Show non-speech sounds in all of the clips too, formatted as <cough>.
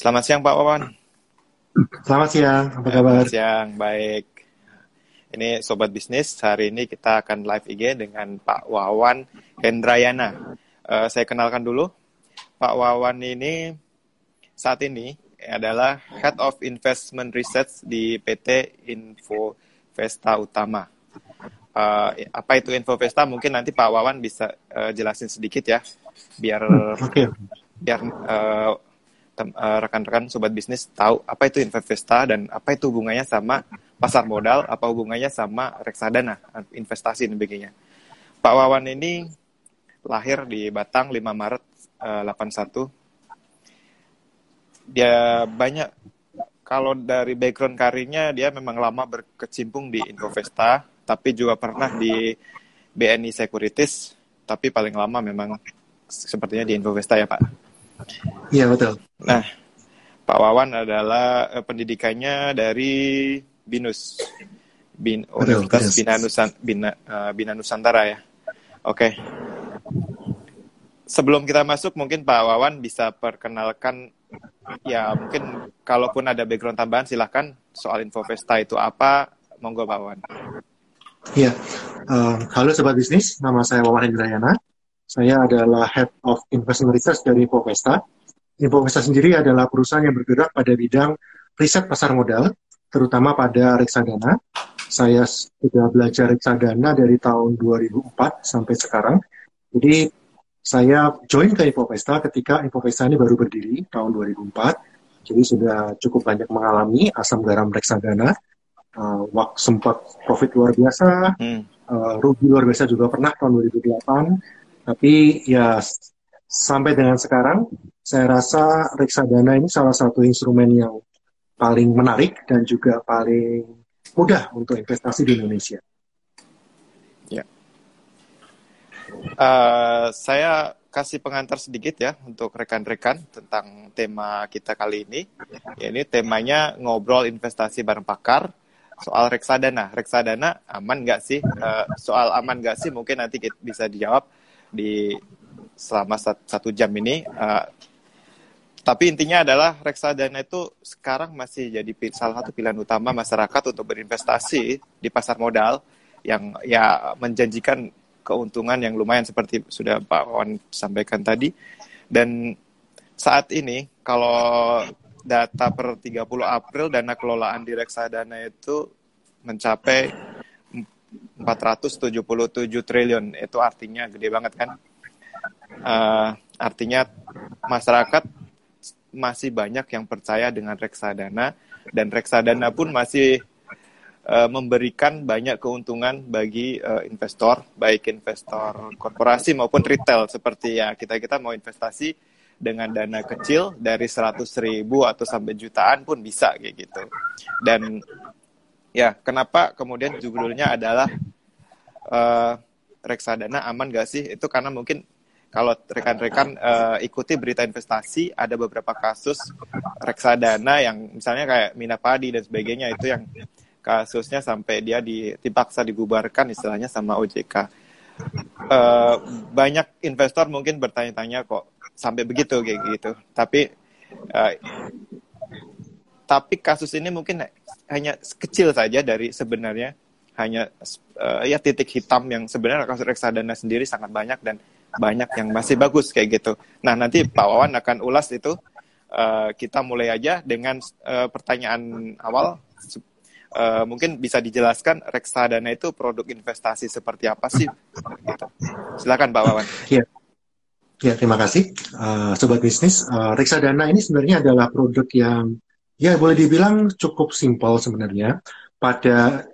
Selamat siang Pak Wawan. Selamat siang, apa kabar? Selamat siang, baik. Ini Sobat Bisnis, hari ini kita akan live IG dengan Pak Wawan Hendrayana. Uh, saya kenalkan dulu, Pak Wawan ini saat ini adalah Head of Investment Research di PT Info Vesta Utama. Uh, apa itu Info Vesta? Mungkin nanti Pak Wawan bisa uh, jelasin sedikit ya, biar hmm, okay. biar uh, rekan-rekan sobat bisnis tahu apa itu Investa dan apa itu hubungannya sama pasar modal, apa hubungannya sama reksadana, investasi dan sebagainya. Pak Wawan ini lahir di Batang 5 Maret uh, eh, 81. Dia banyak kalau dari background karirnya dia memang lama berkecimpung di Investa, tapi juga pernah di BNI Securities, tapi paling lama memang sepertinya di Investa ya Pak. Iya betul. Nah, Pak Wawan adalah uh, pendidikannya dari BINUS, Bin, Universitas Bina, Nusan, Bina, uh, Bina Nusantara ya. Oke. Okay. Sebelum kita masuk, mungkin Pak Wawan bisa perkenalkan, ya mungkin kalaupun ada background tambahan, silahkan soal info Vesta itu apa, monggo Pak Wawan. Iya, uh, halo Sobat Bisnis, nama saya Wawan Indrayana. Saya adalah Head of Investment Research dari Infovesta. Infovesta sendiri adalah perusahaan yang bergerak pada bidang riset pasar modal terutama pada reksadana. Saya sudah belajar reksadana dari tahun 2004 sampai sekarang. Jadi saya join ke Infovesta ketika Infovesta ini baru berdiri tahun 2004. Jadi sudah cukup banyak mengalami asam garam reksadana. Uh, waktu sempat profit luar biasa, hmm. uh, rugi luar biasa juga pernah tahun 2008. Tapi ya sampai dengan sekarang, saya rasa reksadana ini salah satu instrumen yang paling menarik dan juga paling mudah untuk investasi di Indonesia. Ya. Uh, saya kasih pengantar sedikit ya untuk rekan-rekan tentang tema kita kali ini. Ya, ini temanya ngobrol investasi bareng pakar soal reksadana. Reksadana aman nggak sih? Uh, soal aman nggak sih? Mungkin nanti kita bisa dijawab di selama satu jam ini. Uh, tapi intinya adalah reksadana itu sekarang masih jadi salah satu pilihan utama masyarakat untuk berinvestasi di pasar modal yang ya menjanjikan keuntungan yang lumayan seperti sudah Pak Wan sampaikan tadi. Dan saat ini kalau data per 30 April dana kelolaan di reksadana itu mencapai 477 triliun. Itu artinya gede banget kan? Uh, artinya masyarakat masih banyak yang percaya dengan reksadana dan reksadana pun masih uh, memberikan banyak keuntungan bagi uh, investor, baik investor korporasi maupun retail seperti ya kita kita mau investasi dengan dana kecil dari 100 ribu atau sampai jutaan pun bisa kayak gitu. Dan ya kenapa kemudian judulnya adalah uh, reksadana aman gak sih? Itu karena mungkin kalau rekan-rekan uh, ikuti berita investasi, ada beberapa kasus reksadana yang misalnya kayak Minapadi dan sebagainya itu yang kasusnya sampai dia dipaksa dibubarkan istilahnya sama OJK. Uh, eh, banyak investor mungkin bertanya-tanya kok sampai begitu kayak gitu. Tapi uh, tapi kasus ini mungkin hanya kecil saja dari sebenarnya hanya uh, ya titik hitam yang sebenarnya kasus reksadana sendiri sangat banyak dan banyak yang masih bagus kayak gitu. Nah nanti Pak Wawan akan ulas itu. Uh, kita mulai aja dengan uh, pertanyaan awal. Uh, mungkin bisa dijelaskan reksadana itu produk investasi seperti apa sih? Gitu. Silakan Pak Wawan. Ya. Ya, terima kasih, uh, sobat bisnis. Uh, reksadana ini sebenarnya adalah produk yang ya boleh dibilang cukup simpel sebenarnya. Pada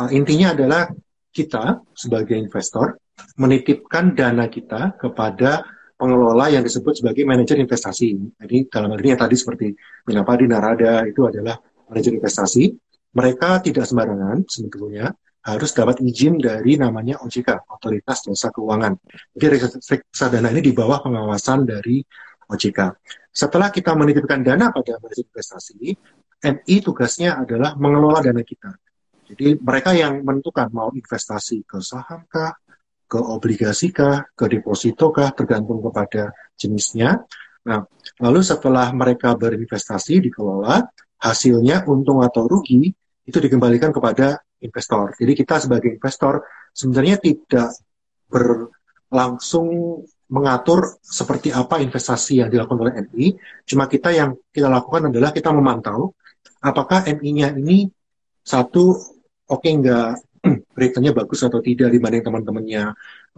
uh, intinya adalah kita sebagai investor menitipkan dana kita kepada pengelola yang disebut sebagai manajer investasi. Jadi dalam hal ini yang tadi seperti Minapadi, Narada itu adalah manajer investasi. Mereka tidak sembarangan sebetulnya harus dapat izin dari namanya OJK, Otoritas Jasa Keuangan. Jadi reksadana ini di bawah pengawasan dari OJK. Setelah kita menitipkan dana pada manajer investasi, MI tugasnya adalah mengelola dana kita. Jadi mereka yang menentukan mau investasi ke saham kah, ke obligasi kah, ke deposito kah, tergantung kepada jenisnya. Nah, lalu setelah mereka berinvestasi dikelola, hasilnya untung atau rugi itu dikembalikan kepada investor. Jadi kita sebagai investor sebenarnya tidak berlangsung mengatur seperti apa investasi yang dilakukan oleh MI. Cuma kita yang kita lakukan adalah kita memantau apakah MI-nya ini satu oke okay, nggak <clears throat> returnnya bagus atau tidak dibanding teman-temannya.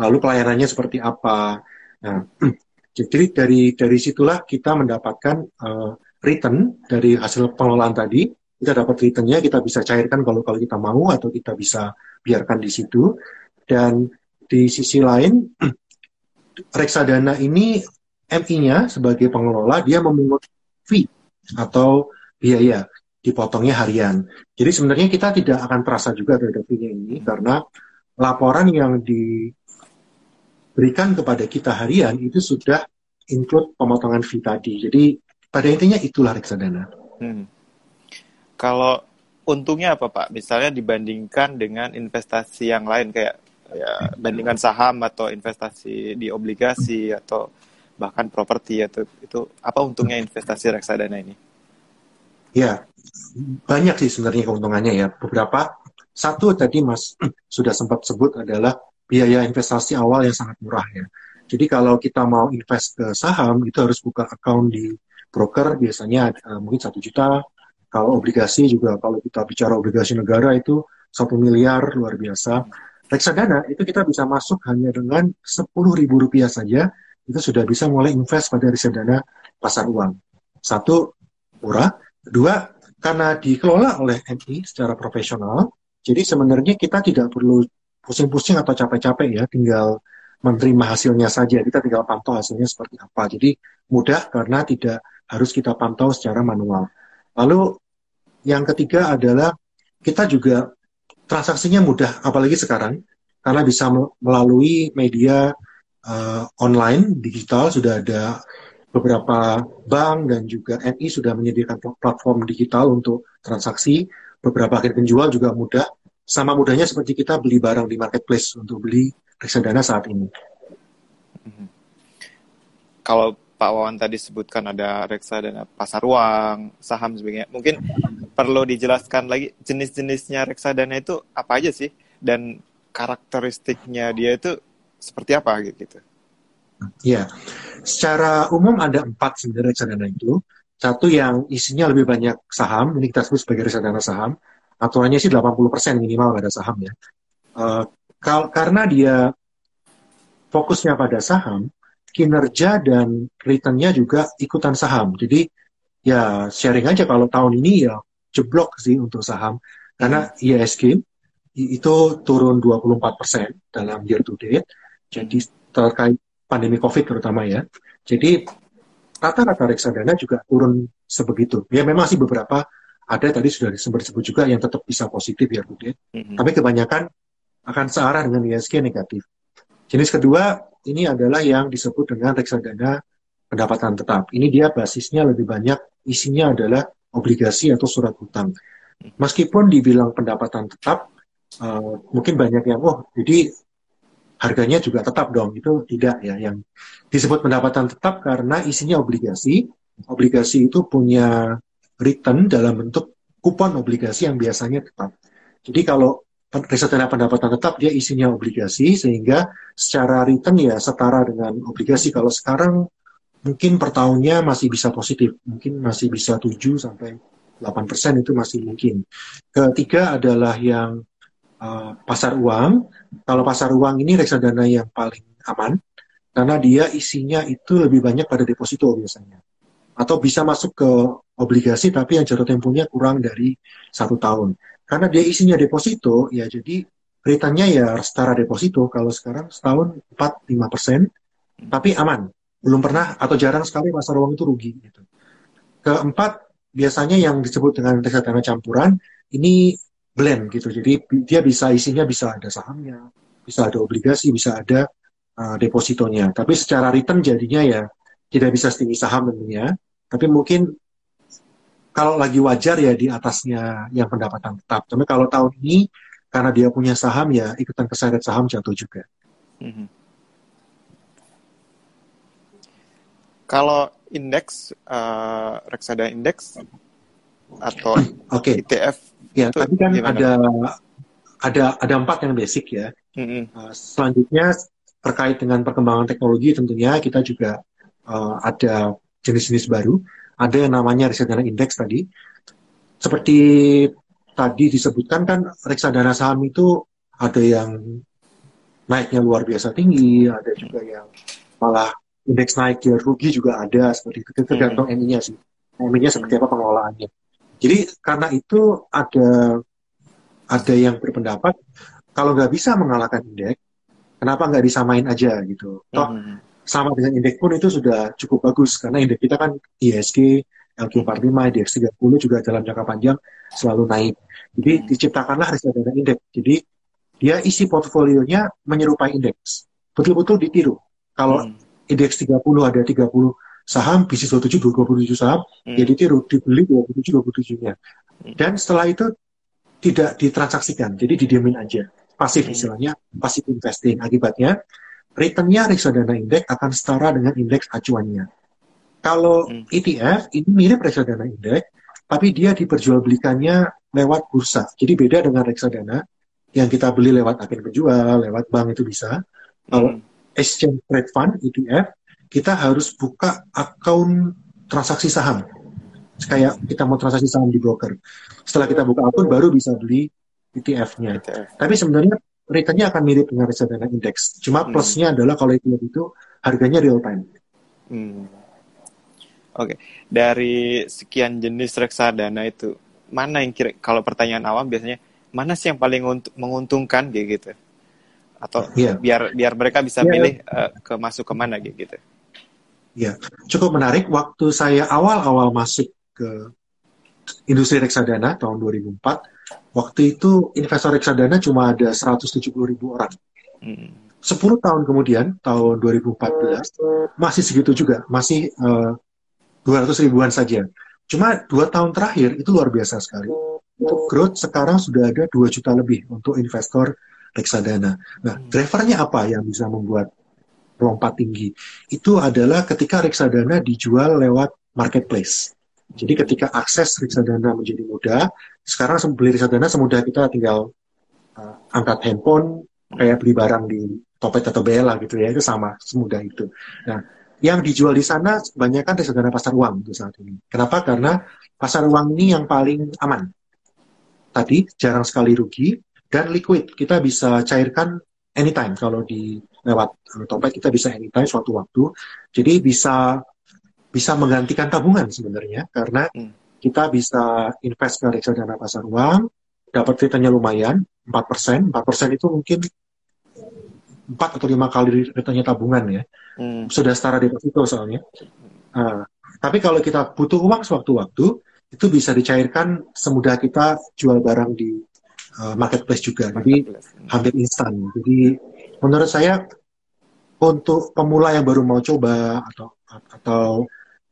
Lalu pelayanannya seperti apa. Nah, <clears throat> jadi dari dari situlah kita mendapatkan uh, return dari hasil pengelolaan tadi. Kita dapat returnnya, kita bisa cairkan kalau kalau kita mau atau kita bisa biarkan di situ. Dan di sisi lain, <clears throat> reksadana ini MI-nya sebagai pengelola dia memungut fee atau biaya dipotongnya harian. Jadi sebenarnya kita tidak akan terasa juga terhadap fee ini karena laporan yang diberikan kepada kita harian itu sudah include pemotongan fee tadi. Jadi pada intinya itulah reksadana. Hmm. Kalau untungnya apa Pak? Misalnya dibandingkan dengan investasi yang lain kayak ya bandingkan saham atau investasi di obligasi atau bahkan properti atau itu apa untungnya investasi reksadana ini? Ya, banyak sih sebenarnya keuntungannya ya. Beberapa satu tadi Mas <clears throat> sudah sempat sebut adalah biaya investasi awal yang sangat murah ya. Jadi kalau kita mau invest ke saham itu harus buka account di broker biasanya uh, mungkin satu juta. Kalau obligasi juga kalau kita bicara obligasi negara itu satu miliar luar biasa. Reksadana itu kita bisa masuk hanya dengan sepuluh ribu rupiah saja itu sudah bisa mulai invest pada reksadana pasar uang. Satu murah, Kedua, karena dikelola oleh MI secara profesional, jadi sebenarnya kita tidak perlu pusing-pusing atau capek-capek ya, tinggal menerima hasilnya saja. Kita tinggal pantau hasilnya seperti apa. Jadi mudah karena tidak harus kita pantau secara manual. Lalu yang ketiga adalah kita juga transaksinya mudah, apalagi sekarang karena bisa melalui media uh, online digital sudah ada beberapa bank dan juga NI sudah menyediakan platform digital untuk transaksi. Beberapa agen penjual juga mudah. Sama mudahnya seperti kita beli barang di marketplace untuk beli reksadana saat ini. Mhm. Kalau Pak Wawan tadi sebutkan ada reksadana pasar uang, saham sebagainya. Mungkin perlu dijelaskan lagi jenis-jenisnya reksadana itu apa aja sih dan karakteristiknya dia itu seperti apa gitu. Ya, secara umum ada empat sebenarnya reksadana itu. Satu yang isinya lebih banyak saham, ini kita sebut sebagai reksadana saham. Aturannya sih 80% minimal ada saham ya. Uh, karena dia fokusnya pada saham, kinerja dan returnnya juga ikutan saham. Jadi ya sharing aja kalau tahun ini ya jeblok sih untuk saham. Karena ISG itu turun 24% dalam year to date. Jadi terkait pandemi COVID terutama ya. Jadi rata-rata reksadana juga turun sebegitu. Ya memang sih beberapa ada tadi sudah disebut sebut juga yang tetap bisa positif ya Budi. Mm-hmm. Tapi kebanyakan akan searah dengan ISG negatif. Jenis kedua ini adalah yang disebut dengan reksadana pendapatan tetap. Ini dia basisnya lebih banyak isinya adalah obligasi atau surat hutang. Meskipun dibilang pendapatan tetap, uh, mungkin banyak yang oh jadi harganya juga tetap dong. Itu tidak ya. Yang disebut pendapatan tetap karena isinya obligasi. Obligasi itu punya return dalam bentuk kupon obligasi yang biasanya tetap. Jadi kalau reksadana pendapatan tetap dia isinya obligasi sehingga secara return ya setara dengan obligasi. Kalau sekarang mungkin per tahunnya masih bisa positif, mungkin masih bisa 7 sampai 8% itu masih mungkin. Ketiga adalah yang uh, pasar uang. Kalau pasar uang ini reksadana yang paling aman karena dia isinya itu lebih banyak pada deposito biasanya. Atau bisa masuk ke obligasi tapi yang jatuh temponya kurang dari satu tahun. Karena dia isinya deposito, ya jadi returnnya ya setara deposito. Kalau sekarang setahun 4-5 persen, tapi aman. Belum pernah atau jarang sekali pasar uang itu rugi. Gitu. Keempat, biasanya yang disebut dengan reksadana campuran, ini blend gitu. Jadi dia bisa isinya bisa ada sahamnya, bisa ada obligasi, bisa ada uh, depositonya. Tapi secara return jadinya ya tidak bisa setinggi saham tentunya. Tapi mungkin kalau lagi wajar ya di atasnya yang pendapatan tetap. Tapi kalau tahun ini karena dia punya saham ya ikutan keseret saham jatuh juga. Mm -hmm. Kalau indeks uh, reksadana indeks atau okay. ETF ya tapi kan gimana? ada ada ada empat yang basic ya mm-hmm. uh, selanjutnya terkait dengan perkembangan teknologi tentunya kita juga uh, ada jenis-jenis baru ada yang namanya reksadana indeks tadi. Seperti tadi disebutkan kan reksadana saham itu ada yang naiknya luar biasa tinggi ada juga yang malah indeks naik ya rugi juga ada seperti itu. Tergantung hmm. MI-nya sih. MI-nya seperti apa pengelolaannya. Jadi karena itu ada ada yang berpendapat kalau nggak bisa mengalahkan indeks kenapa nggak disamain aja gitu? Toh hmm. Sama dengan indeks pun itu sudah cukup bagus karena indeks kita kan ISG LQ45 DX 30 juga dalam jangka panjang selalu naik jadi hmm. diciptakanlah reksadana indeks jadi dia isi portfolionya menyerupai indeks betul-betul ditiru kalau hmm indeks 30 ada 30 saham, bisnis 27, 27 saham, hmm. jadi tiru, dibeli 27, 27-nya. Hmm. Dan setelah itu tidak ditransaksikan, jadi didiamin aja. Pasif hmm. istilahnya, pasif investing. Akibatnya, returnnya reksadana indeks akan setara dengan indeks acuannya. Kalau hmm. ETF, ini mirip reksadana indeks, tapi dia diperjualbelikannya lewat bursa. Jadi beda dengan reksadana yang kita beli lewat agen penjual, lewat bank itu bisa. Kalau hmm exchange trade fund ETF, kita harus buka akun transaksi saham. Kayak kita mau transaksi saham di broker. Setelah kita buka akun, baru bisa beli ETF-nya. ETF. Tapi sebenarnya returnnya akan mirip dengan reksadana indeks. Cuma hmm. plusnya adalah kalau ETF itu harganya real time. Hmm. Oke, okay. dari sekian jenis reksadana itu, mana yang kira kalau pertanyaan awam biasanya mana sih yang paling menguntungkan kayak gitu? atau yeah. biar biar mereka bisa yeah. milih uh, ke masuk ke mana gitu. Ya, cukup menarik. Waktu saya awal-awal masuk ke industri reksadana tahun 2004, waktu itu investor reksadana cuma ada 170 ribu orang. Hmm. 10 tahun kemudian, tahun 2014, masih segitu juga, masih uh, eh, 200 ribuan saja. Cuma dua tahun terakhir itu luar biasa sekali. Untuk growth sekarang sudah ada 2 juta lebih untuk investor reksadana. Nah, hmm. drivernya apa yang bisa membuat lompat tinggi? Itu adalah ketika reksadana dijual lewat marketplace. Jadi ketika akses reksadana menjadi mudah, sekarang beli reksadana semudah kita tinggal uh, angkat handphone, kayak beli barang di Topet atau Bella gitu ya, itu sama, semudah itu. Nah, yang dijual di sana kebanyakan reksadana pasar uang untuk saat ini. Kenapa? Karena pasar uang ini yang paling aman. Tadi jarang sekali rugi, dan liquid kita bisa cairkan anytime kalau di lewat topet kita bisa anytime suatu waktu jadi bisa bisa menggantikan tabungan sebenarnya karena hmm. kita bisa invest ke reksadana pasar uang dapat returnnya lumayan 4%, 4% itu mungkin 4 atau 5 kali returnnya tabungan ya. Hmm. Sudah setara deposito soalnya. Uh, tapi kalau kita butuh uang sewaktu-waktu, itu bisa dicairkan semudah kita jual barang di uh, marketplace juga. Jadi hampir instan. Jadi menurut saya untuk pemula yang baru mau coba atau atau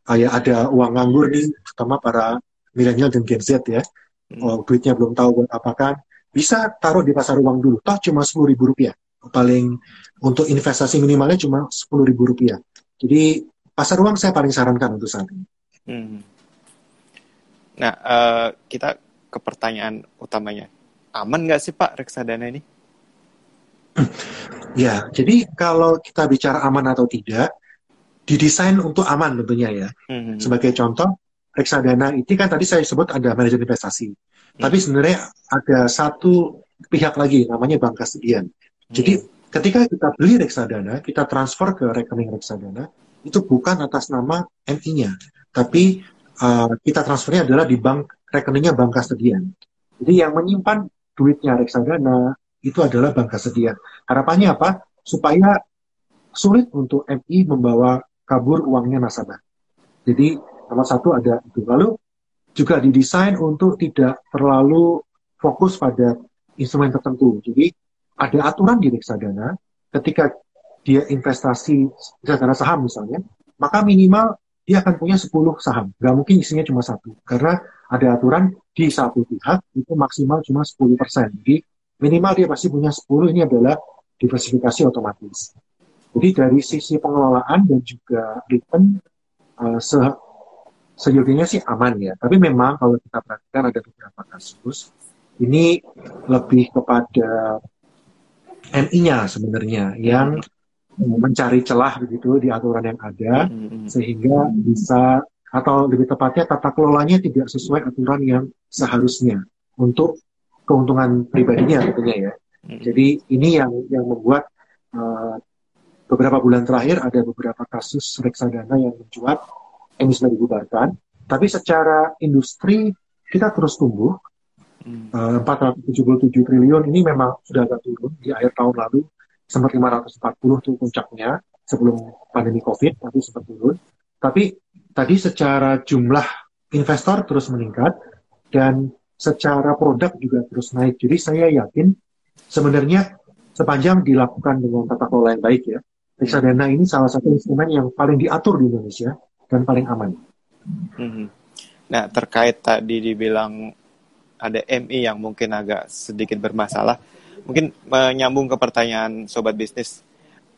kayak ada uang nganggur nih, terutama para milenial dan Gen Z ya, hmm. oh, duitnya belum tahu buat apa kan, bisa taruh di pasar uang dulu. Toh cuma sepuluh ribu rupiah. Paling untuk investasi minimalnya cuma sepuluh ribu rupiah. Jadi pasar uang saya paling sarankan untuk saat ini. Hmm. Nah, uh, kita ke pertanyaan utamanya aman nggak sih Pak reksadana ini? <clears throat> Ya, jadi kalau kita bicara aman atau tidak, didesain untuk aman tentunya ya. Mm-hmm. Sebagai contoh, reksadana ini kan tadi saya sebut ada manajer investasi. Mm-hmm. Tapi sebenarnya ada satu pihak lagi namanya bank kastodian. Mm-hmm. Jadi ketika kita beli reksadana, kita transfer ke rekening reksadana, itu bukan atas nama MI-nya, tapi uh, kita transfernya adalah di bank rekeningnya bank kastodian. Jadi yang menyimpan duitnya reksadana itu adalah bank kasedia. Harapannya apa? Supaya sulit untuk MI membawa kabur uangnya nasabah. Jadi nomor satu ada itu. Lalu juga didesain untuk tidak terlalu fokus pada instrumen tertentu. Jadi ada aturan di reksadana ketika dia investasi reksadana saham misalnya, maka minimal dia akan punya 10 saham. Gak mungkin isinya cuma satu. Karena ada aturan di satu pihak itu maksimal cuma 10%. Jadi minimal dia pasti punya 10 ini adalah diversifikasi otomatis. Jadi dari sisi pengelolaan dan juga return uh, se sejauhnya sih aman ya. Tapi memang kalau kita perhatikan ada beberapa kasus ini lebih kepada MI-nya sebenarnya yang mencari celah begitu di aturan yang ada hmm. sehingga bisa atau lebih tepatnya tata kelolanya tidak sesuai aturan yang seharusnya untuk keuntungan pribadinya tentunya ya. Hmm. Jadi ini yang yang membuat uh, beberapa bulan terakhir ada beberapa kasus reksadana yang mencuat yang bisa dibubarkan. Tapi secara industri kita terus tumbuh. Hmm. Uh, 477 triliun ini memang sudah agak turun di akhir tahun lalu sempat 540 tuh puncaknya sebelum pandemi COVID tapi sempat turun. Tapi tadi secara jumlah investor terus meningkat dan secara produk juga terus naik. Jadi saya yakin sebenarnya sepanjang dilakukan dengan tata kelola yang baik ya, reksadana ini salah satu instrumen yang paling diatur di Indonesia dan paling aman. Hmm. Nah terkait tadi dibilang ada MI yang mungkin agak sedikit bermasalah, mungkin menyambung ke pertanyaan sobat bisnis,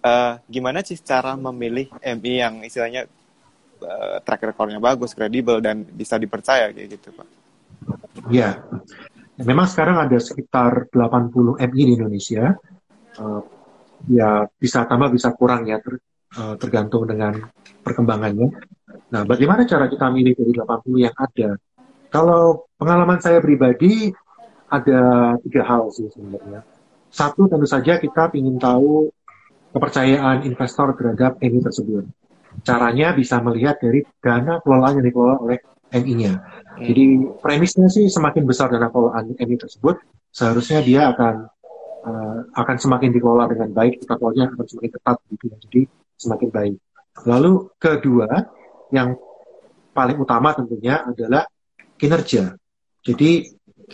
uh, gimana sih cara memilih MI yang istilahnya uh, track recordnya bagus, kredibel dan bisa dipercaya kayak gitu, Pak? Ya, memang sekarang ada sekitar 80 MI di Indonesia. Uh, ya bisa tambah bisa kurang ya ter, uh, tergantung dengan perkembangannya. Nah, bagaimana cara kita milih dari 80 yang ada? Kalau pengalaman saya pribadi ada tiga hal sih sebenarnya. Satu tentu saja kita ingin tahu kepercayaan investor terhadap MI tersebut. Caranya bisa melihat dari dana kelolaan yang dikelola oleh MI-nya. Hmm. Jadi premisnya sih semakin besar dana kelolaan MI tersebut, seharusnya dia akan uh, akan semakin dikelola dengan baik, kelolanya akan semakin ketat gitu ya. Jadi semakin baik. Lalu kedua, yang paling utama tentunya adalah kinerja. Jadi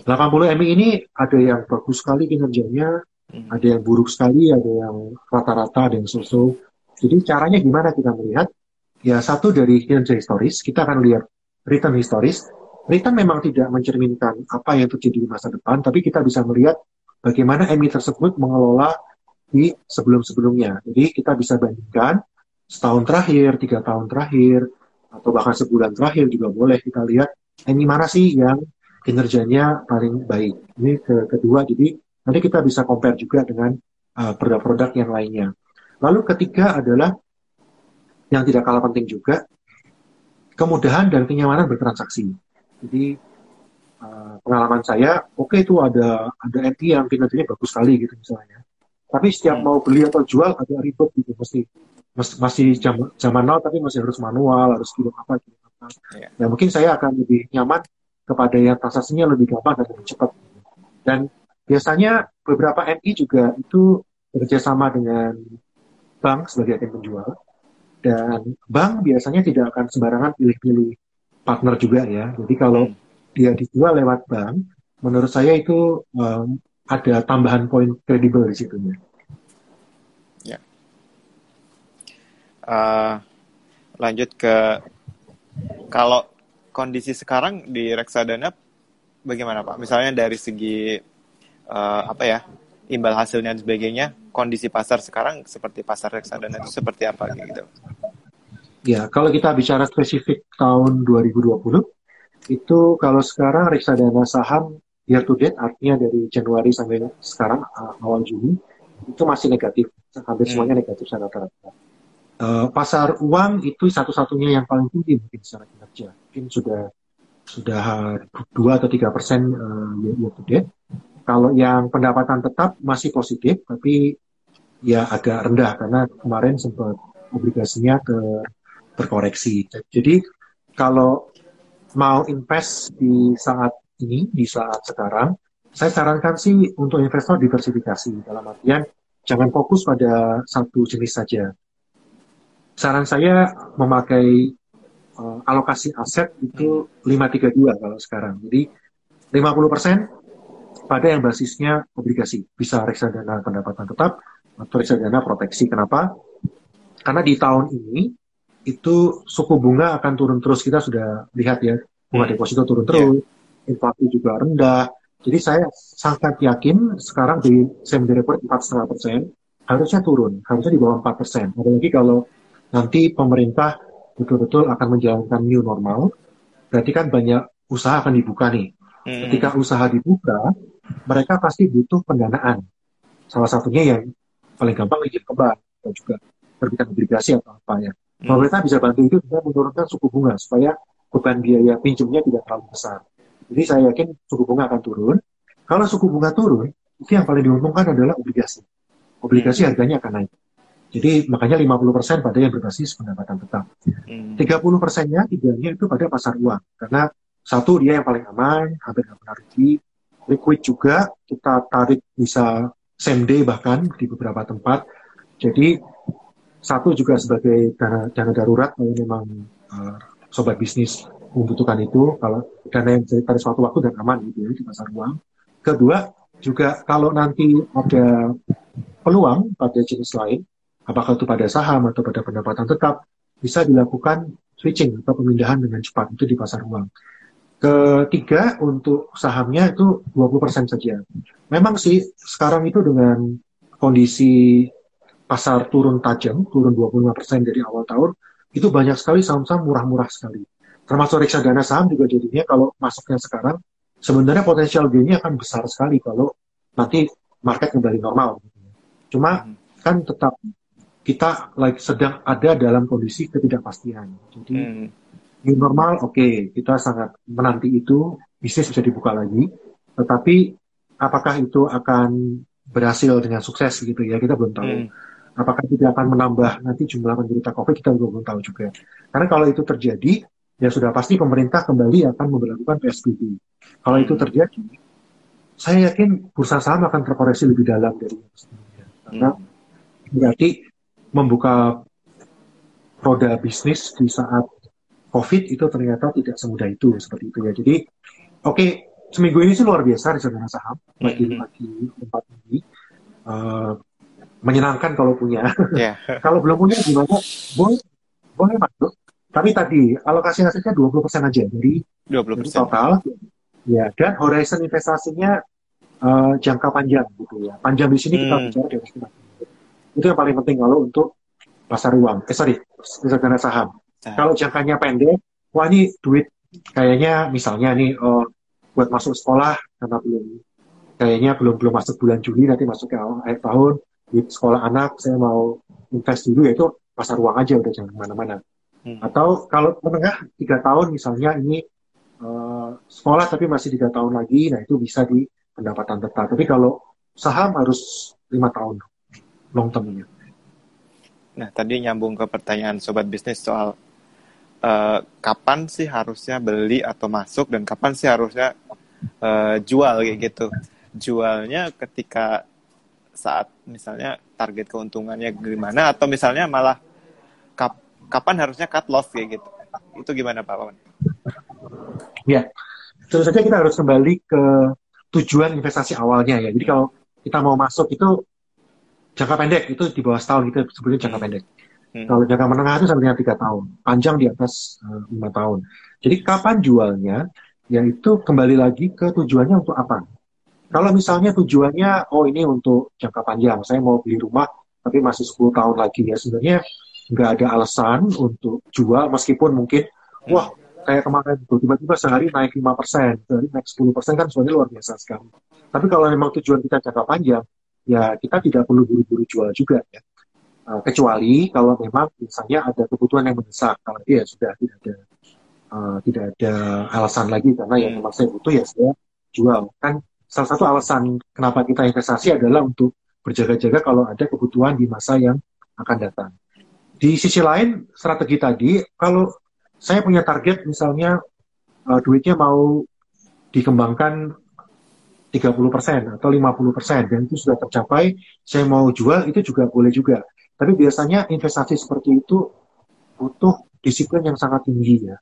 80 MI ini ada yang bagus sekali kinerjanya, hmm. ada yang buruk sekali, ada yang rata-rata, ada yang so-so. Jadi caranya gimana kita melihat? Ya satu dari kinerja historis, kita akan lihat return historis, return memang tidak mencerminkan apa yang terjadi di masa depan, tapi kita bisa melihat bagaimana MI tersebut mengelola di sebelum-sebelumnya. Jadi kita bisa bandingkan setahun terakhir, tiga tahun terakhir, atau bahkan sebulan terakhir juga boleh kita lihat MI mana sih yang kinerjanya paling baik. Ini ke kedua, jadi nanti kita bisa compare juga dengan uh, produk-produk uh, yang lainnya. Lalu ketiga adalah yang tidak kalah penting juga kemudahan dan kenyamanan bertransaksi. Jadi uh, pengalaman saya, oke okay, itu ada ada MT yang kinerjanya bagus sekali gitu misalnya. Tapi setiap hmm. mau beli atau jual agak ribet gitu, mesti masih zaman, zaman now tapi masih harus manual, harus kirim apa kirim apa. Yeah. Ya mungkin saya akan lebih nyaman kepada yang transaksinya lebih gampang dan lebih cepat. Dan biasanya beberapa MI juga itu bekerjasama dengan bank sebagai agen penjual dan bank biasanya tidak akan sembarangan pilih-pilih partner juga ya. Jadi kalau dia dijual lewat bank, menurut saya itu um, ada tambahan poin kredibel di situ Ya. Uh, lanjut ke kalau kondisi sekarang di reksadana bagaimana Pak? Misalnya dari segi uh, apa ya imbal hasilnya dan sebagainya, kondisi pasar sekarang seperti pasar reksadana itu seperti apa gitu? Ya, kalau kita bicara spesifik tahun 2020, itu kalau sekarang reksadana saham year to date, artinya dari Januari sampai sekarang awal Juni, itu masih negatif, hampir hmm. semuanya negatif secara rata-rata. Uh, pasar uang itu satu-satunya yang paling tinggi mungkin secara kinerja, mungkin sudah sudah dua atau tiga persen uh, year to date. Kalau yang pendapatan tetap masih positif, tapi ya agak rendah karena kemarin sempat obligasinya ke terkoreksi. Jadi kalau mau invest di saat ini, di saat sekarang, saya sarankan sih untuk investor diversifikasi dalam artian jangan fokus pada satu jenis saja. Saran saya memakai uh, alokasi aset itu 532 kalau sekarang. Jadi 50% pada yang basisnya obligasi. Bisa reksadana pendapatan tetap atau reksadana proteksi. Kenapa? Karena di tahun ini itu suku bunga akan turun terus. Kita sudah lihat ya, bunga hmm. deposito turun terus, yeah. inflasi juga rendah. Jadi saya sangat yakin sekarang di semi report 4,5 persen harusnya turun, harusnya di bawah 4 persen. Apalagi kalau nanti pemerintah betul-betul akan menjalankan new normal, berarti kan banyak usaha akan dibuka nih. Hmm. Ketika usaha dibuka, mereka pasti butuh pendanaan. Salah satunya yang paling gampang izin ke bank dan juga terbitkan obligasi atau apa ya. Hmm. Pemerintah bisa bantu itu dengan menurunkan suku bunga supaya beban biaya pinjamnya tidak terlalu besar. Jadi saya yakin suku bunga akan turun. Kalau suku bunga turun, itu yang paling diuntungkan adalah obligasi. Obligasi hmm. harganya akan naik. Jadi makanya 50% pada yang berbasis pendapatan tetap. Hmm. 30 persennya tiganya itu pada pasar uang. Karena satu dia yang paling aman, hampir nggak pernah rugi. Liquid juga kita tarik bisa same day bahkan di beberapa tempat. Jadi satu juga sebagai dana, dana darurat kalau memang uh, sobat bisnis membutuhkan itu kalau dana yang pada suatu waktu dan aman gitu ya di pasar uang. Kedua juga kalau nanti ada peluang pada jenis lain apakah itu pada saham atau pada pendapatan tetap, bisa dilakukan switching atau pemindahan dengan cepat itu di pasar uang. Ketiga, untuk sahamnya itu 20% saja. Memang sih sekarang itu dengan kondisi pasar turun tajam, turun 25% dari awal tahun, itu banyak sekali saham-saham murah-murah sekali. Termasuk reksadana saham juga jadinya kalau masuknya sekarang, sebenarnya potensial gainnya akan besar sekali kalau nanti market kembali normal. Cuma kan tetap kita like sedang ada dalam kondisi ketidakpastian. Jadi hmm. new normal oke, okay, kita sangat menanti itu bisnis bisa dibuka lagi. Tetapi apakah itu akan berhasil dengan sukses gitu ya kita belum tahu. Hmm. Apakah tidak akan menambah nanti jumlah penderita COVID kita juga belum tahu juga. Karena kalau itu terjadi ya sudah pasti pemerintah kembali akan memperlakukan PSBB. Kalau itu hmm. terjadi, saya yakin bursa saham akan terkoreksi lebih dalam dari sebelumnya. Karena hmm. berarti membuka roda bisnis di saat COVID itu ternyata tidak semudah itu seperti itu ya. Jadi oke okay, seminggu ini sih luar biasa di saham mm -hmm. lagi tempat ini uh, menyenangkan kalau punya. Yeah. <laughs> kalau belum punya gimana? Boleh boleh masuk. Tapi tadi alokasi asetnya 20% aja. Jadi 20% total ya dan horizon investasinya uh, jangka panjang gitu ya. Panjang di sini hmm. kita bicara dari itu yang paling penting kalau untuk pasar uang. Eh sorry, reksadana saham. Kalau jangkanya pendek, wah ini duit kayaknya misalnya nih oh, buat masuk sekolah karena belum kayaknya belum belum masuk bulan Juli nanti masuk ke akhir tahun di sekolah anak saya mau invest dulu ya itu pasar uang aja udah jangan ke mana-mana. Hmm. Atau kalau menengah tiga tahun misalnya ini uh, sekolah tapi masih tiga tahun lagi, nah itu bisa di pendapatan tetap. Tapi kalau saham harus lima tahun long termnya. Nah, tadi nyambung ke pertanyaan sobat bisnis soal uh, kapan sih harusnya beli atau masuk dan kapan sih harusnya uh, jual kayak gitu. Jualnya ketika saat misalnya target keuntungannya gimana atau misalnya malah kap, kapan harusnya cut loss kayak gitu. Itu gimana Pak Wawan? Ya, tentu saja kita harus kembali ke tujuan investasi awalnya ya. Jadi kalau kita mau masuk itu jangka pendek itu di bawah setahun itu sebetulnya jangka hmm. pendek. Hmm. Kalau jangka menengah itu sampai dengan tiga tahun, panjang di atas eh, lima uh, tahun. Jadi kapan jualnya? Yaitu kembali lagi ke tujuannya untuk apa? Kalau misalnya tujuannya, oh ini untuk jangka panjang, saya mau beli rumah tapi masih 10 tahun lagi ya sebenarnya nggak ada alasan untuk jual meskipun mungkin hmm. wah kayak kemarin tuh tiba-tiba sehari naik 5%, sehari naik 10% kan sebenarnya luar biasa sekali. Tapi kalau memang tujuan kita jangka panjang, ya kita tidak perlu buru-buru jual juga ya. Uh, kecuali kalau memang misalnya ada kebutuhan yang mendesak, kalau itu ya sudah tidak ada uh, tidak ada alasan lagi karena yang memang saya butuh ya saya jual. Kan salah satu alasan kenapa kita investasi adalah untuk berjaga-jaga kalau ada kebutuhan di masa yang akan datang. Di sisi lain, strategi tadi, kalau saya punya target misalnya uh, duitnya mau dikembangkan 30% atau 50% dan itu sudah tercapai, saya mau jual itu juga boleh juga. Tapi biasanya investasi seperti itu butuh disiplin yang sangat tinggi ya.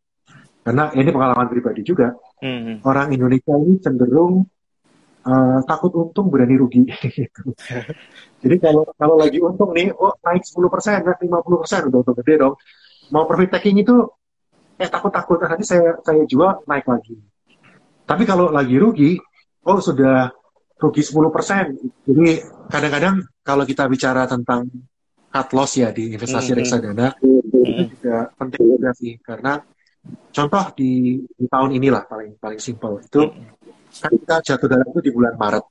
Karena ini pengalaman pribadi juga. Hmm. Orang Indonesia ini cenderung uh, takut untung berani rugi. <laughs> Jadi kalau kalau lagi untung nih, oh naik 10%, naik 50% udah untung gede dong. Mau profit taking itu eh takut-takut nanti saya saya jual naik lagi. Tapi kalau lagi rugi, oh sudah rugi 10%. Jadi kadang-kadang kalau kita bicara tentang cut loss ya di investasi mm -hmm. reksadana, itu juga penting juga sih karena contoh di, di tahun inilah paling paling simpel itu kan kita jatuh dalam itu di bulan Maret.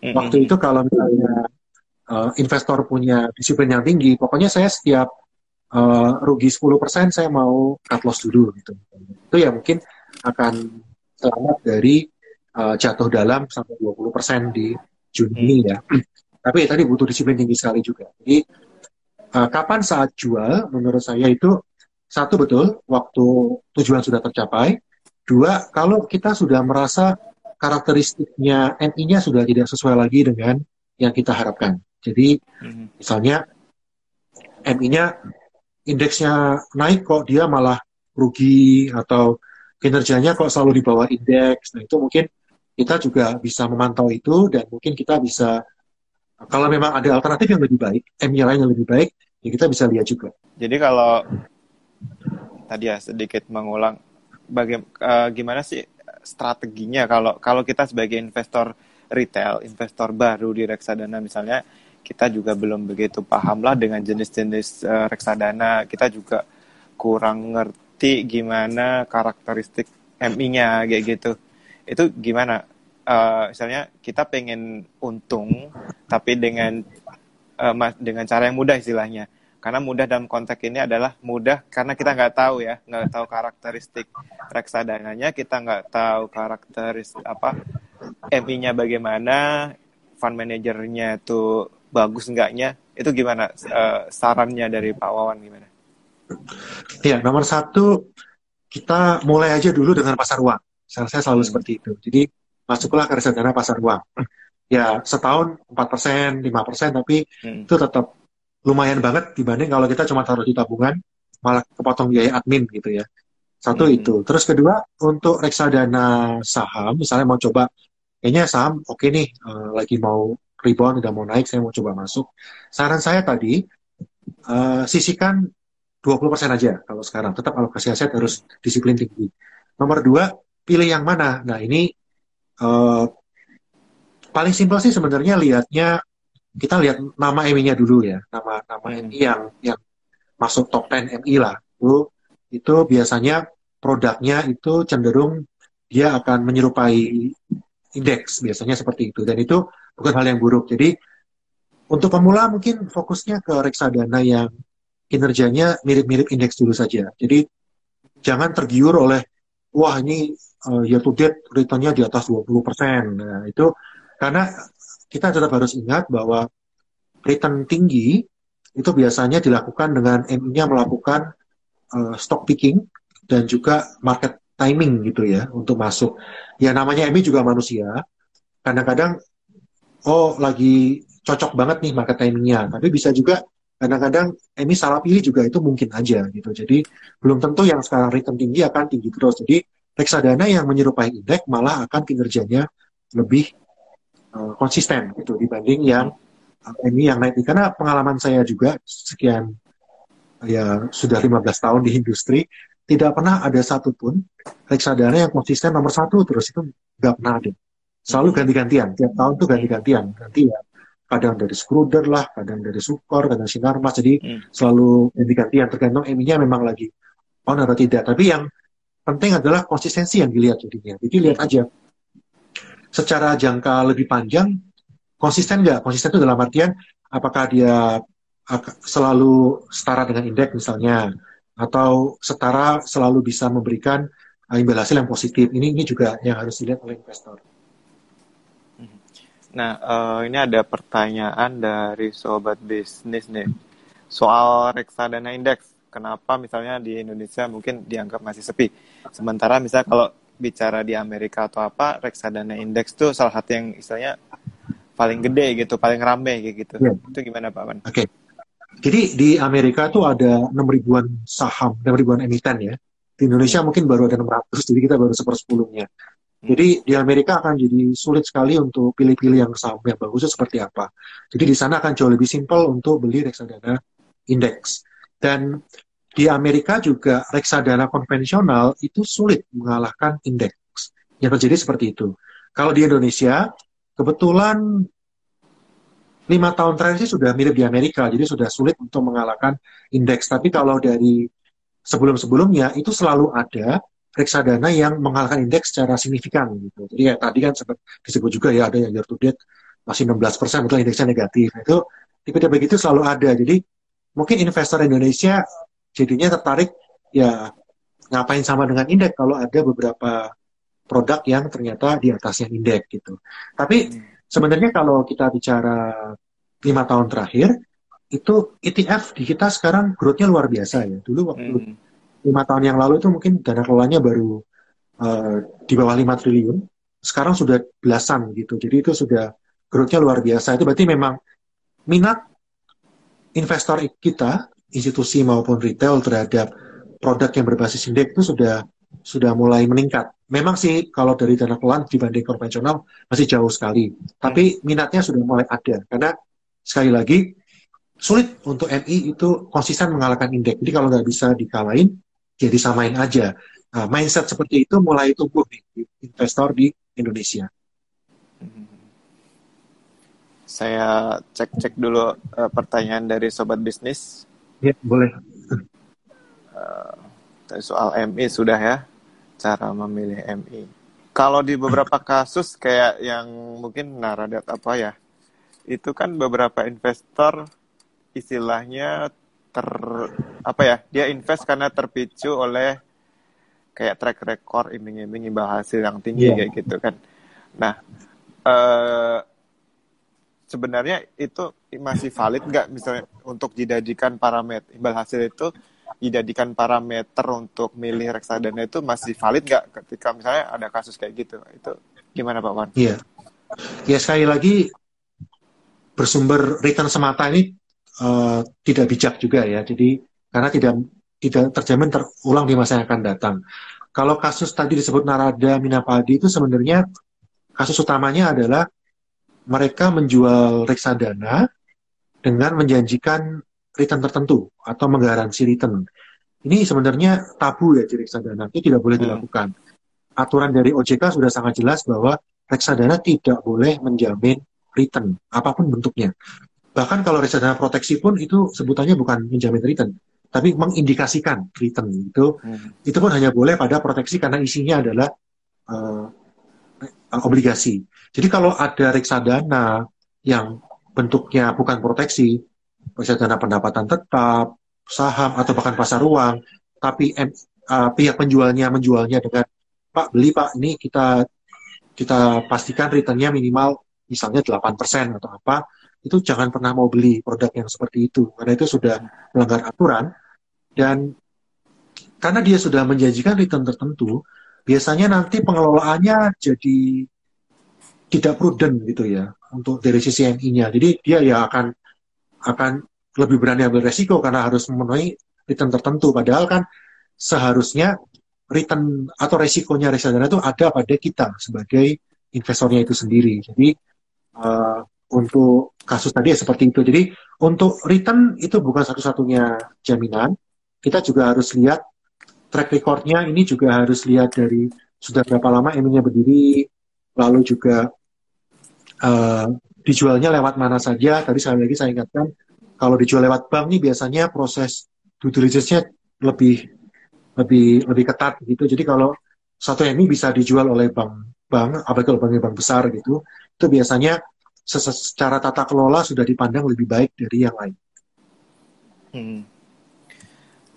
Waktu itu kalau misalnya uh, investor punya disiplin yang tinggi, pokoknya saya setiap uh, rugi 10% saya mau cut loss dulu gitu. Itu ya mungkin akan selamat dari uh, jatuh dalam sampai 20% di Juni ya. <clears throat> Tapi ya, tadi butuh disiplin tinggi sekali juga. Jadi uh, kapan saat jual menurut saya itu satu betul waktu tujuan sudah tercapai. Dua kalau kita sudah merasa karakteristiknya MI-nya sudah tidak sesuai lagi dengan yang kita harapkan. Jadi hmm. misalnya MI-nya indeksnya naik kok dia malah rugi atau kinerjanya kok selalu di bawah indeks. Nah, itu mungkin kita juga bisa memantau itu dan mungkin kita bisa kalau memang ada alternatif yang lebih baik, MI lain yang lebih baik, ya kita bisa lihat juga. Jadi kalau tadi ya sedikit mengulang bagaimana uh, gimana sih strateginya kalau kalau kita sebagai investor retail, investor baru di reksadana misalnya kita juga belum begitu paham lah dengan jenis-jenis uh, reksadana, kita juga kurang ngerti gimana karakteristik MI-nya kayak gitu. Itu gimana? Uh, misalnya kita pengen untung tapi dengan uh, dengan cara yang mudah istilahnya karena mudah dalam konteks ini adalah mudah karena kita nggak tahu ya nggak tahu karakteristik reksadananya kita nggak tahu karakteristik apa MI-nya bagaimana fund manajernya itu bagus enggaknya itu gimana uh, sarannya dari Pak Wawan gimana? Ya nomor satu kita mulai aja dulu dengan pasar uang. Saya selalu hmm. seperti itu. Jadi masuklah ke reksadana pasar uang. Ya setahun 4%, 5%, tapi hmm. itu tetap lumayan banget dibanding kalau kita cuma taruh di tabungan malah kepotong biaya admin gitu ya. Satu hmm. itu. Terus kedua untuk reksadana saham misalnya mau coba kayaknya saham oke okay nih uh, lagi mau rebound udah mau naik saya mau coba masuk. Saran saya tadi uh, sisihkan 20% aja kalau sekarang tetap alokasi aset harus disiplin tinggi. Nomor dua pilih yang mana. Nah ini uh, paling simpel sih sebenarnya lihatnya kita lihat nama MI-nya dulu ya, nama nama MI hmm. yang yang masuk top 10 MI lah. Itu itu biasanya produknya itu cenderung dia akan menyerupai indeks biasanya seperti itu dan itu bukan hal yang buruk. Jadi untuk pemula mungkin fokusnya ke reksadana yang kinerjanya mirip-mirip indeks dulu saja. Jadi jangan tergiur oleh wah ini uh, year to date returnnya di atas 20%. Nah, itu karena kita tetap harus ingat bahwa return tinggi itu biasanya dilakukan dengan MI-nya melakukan uh, stock picking dan juga market timing gitu ya untuk masuk. Ya namanya MI juga manusia. Kadang-kadang oh lagi cocok banget nih market timingnya, tapi bisa juga kadang-kadang MI salah pilih juga itu mungkin aja gitu. Jadi belum tentu yang sekarang return tinggi akan tinggi terus. Jadi reksadana yang menyerupai indeks malah akan kinerjanya lebih uh, konsisten gitu dibanding yang uh, ini yang naik. Karena pengalaman saya juga sekian ya sudah 15 tahun di industri tidak pernah ada satupun reksadana yang konsisten nomor satu terus itu nggak pernah ada. Selalu ganti-gantian tiap tahun tuh ganti-gantian. Ganti ya kadang dari Skruder lah kadang dari Sukor kadang Sinarmas jadi hmm. selalu ganti-gantian tergantung eminya memang lagi on atau tidak. Tapi yang penting adalah konsistensi yang dilihat jadinya. Jadi lihat aja secara jangka lebih panjang konsisten nggak? Konsisten itu dalam artian apakah dia selalu setara dengan indeks misalnya atau setara selalu bisa memberikan uh, imbal hasil yang positif. Ini ini juga yang harus dilihat oleh investor. Nah, uh, ini ada pertanyaan dari sobat bisnis nih soal reksadana indeks. Kenapa misalnya di Indonesia mungkin dianggap masih sepi? Sementara misalnya kalau bicara di Amerika atau apa reksadana indeks tuh salah satu yang istilahnya paling gede gitu, paling rame gitu. Ya. Itu gimana Pak Man? Oke. Okay. Jadi di Amerika tuh ada 6 ribuan saham, 6 ribuan emiten ya. Di Indonesia mungkin baru ada 600, jadi kita baru sepersepuluhnya. Hmm. Jadi di Amerika akan jadi sulit sekali untuk pilih-pilih yang saham yang bagusnya seperti apa. Jadi di sana akan jauh lebih simpel untuk beli reksadana indeks. Dan di Amerika juga reksadana konvensional itu sulit mengalahkan indeks. Yang terjadi seperti itu. Kalau di Indonesia, kebetulan lima tahun terakhir sih sudah mirip di Amerika, jadi sudah sulit untuk mengalahkan indeks. Tapi kalau dari sebelum-sebelumnya itu selalu ada reksadana yang mengalahkan indeks secara signifikan gitu. Jadi ya tadi kan sempat disebut juga ya ada yang year to date masih 16 persen indeksnya negatif. Itu tipe-tipe begitu selalu ada. Jadi mungkin investor Indonesia jadinya tertarik ya ngapain sama dengan indeks kalau ada beberapa produk yang ternyata di atasnya indeks gitu. Tapi hmm Sebenarnya kalau kita bicara lima tahun terakhir, itu ETF di kita sekarang growth-nya luar biasa ya. Dulu waktu hmm. lima tahun yang lalu itu mungkin dana kelolanya baru uh, di bawah 5 triliun. Sekarang sudah belasan gitu. Jadi itu sudah growth-nya luar biasa. Itu berarti memang minat investor kita, institusi maupun retail terhadap produk yang berbasis indeks itu sudah sudah mulai meningkat. Memang sih kalau dari dana kelolaan dibanding konvensional masih jauh sekali. Tapi hmm. minatnya sudah mulai ada. Karena sekali lagi sulit untuk MI itu konsisten mengalahkan indeks. Jadi kalau nggak bisa dikalahin, jadi ya samain aja. Nah, mindset seperti itu mulai tumbuh di investor di Indonesia. Hmm. Saya cek-cek dulu uh, pertanyaan dari sobat bisnis. Ya, boleh. Uh, soal MI sudah ya cara memilih MI. Kalau di beberapa <laughs> kasus kayak yang mungkin Naradat apa ya, itu kan beberapa investor istilahnya ter apa ya, dia invest karena terpicu oleh kayak track record iming-iming imbal hasil yang tinggi yeah. kayak gitu kan. Nah, eh, sebenarnya itu masih valid nggak misalnya untuk dijadikan parameter imbal hasil itu dijadikan parameter untuk milih reksadana itu masih valid nggak ketika misalnya ada kasus kayak gitu? Itu gimana Pak Wan? Iya, ya sekali lagi bersumber return semata ini uh, tidak bijak juga ya. Jadi karena tidak tidak terjamin terulang di masa yang akan datang. Kalau kasus tadi disebut Narada Minapadi itu sebenarnya kasus utamanya adalah mereka menjual reksadana dengan menjanjikan return tertentu atau menggaransi return. Ini sebenarnya tabu ya di reksadana, itu tidak boleh hmm. dilakukan. Aturan dari OJK sudah sangat jelas bahwa reksadana tidak boleh menjamin return, apa pun bentuknya. Bahkan kalau reksadana proteksi pun itu sebutannya bukan menjamin return, tapi mengindikasikan return. Itu hmm. itu pun hanya boleh pada proteksi karena isinya adalah uh, obligasi. Jadi kalau ada reksadana yang bentuknya bukan proteksi, reksadana pendapatan tetap, saham atau bahkan pasar uang, tapi uh, pihak penjualnya menjualnya dengan Pak beli Pak ini kita kita pastikan returnnya minimal misalnya 8% atau apa, itu jangan pernah mau beli produk yang seperti itu. Karena itu sudah melanggar aturan dan karena dia sudah menjanjikan return tertentu, biasanya nanti pengelolaannya jadi tidak prudent gitu ya untuk dari sisi MI-nya. Jadi dia ya akan akan lebih berani ambil resiko karena harus memenuhi return tertentu. Padahal kan seharusnya return atau resikonya reksadana itu ada pada kita sebagai investornya itu sendiri. Jadi uh, untuk kasus tadi ya seperti itu. Jadi untuk return itu bukan satu-satunya jaminan. Kita juga harus lihat track recordnya. Ini juga harus lihat dari sudah berapa lama eminya berdiri, lalu juga uh, dijualnya lewat mana saja. Tadi sekali lagi saya ingatkan, kalau dijual lewat bank nih biasanya proses due diligence-nya lebih lebih lebih ketat gitu. Jadi kalau satu MI bisa dijual oleh bank bank, apalagi kalau banknya bank besar gitu, itu biasanya secara tata kelola sudah dipandang lebih baik dari yang lain. Hmm.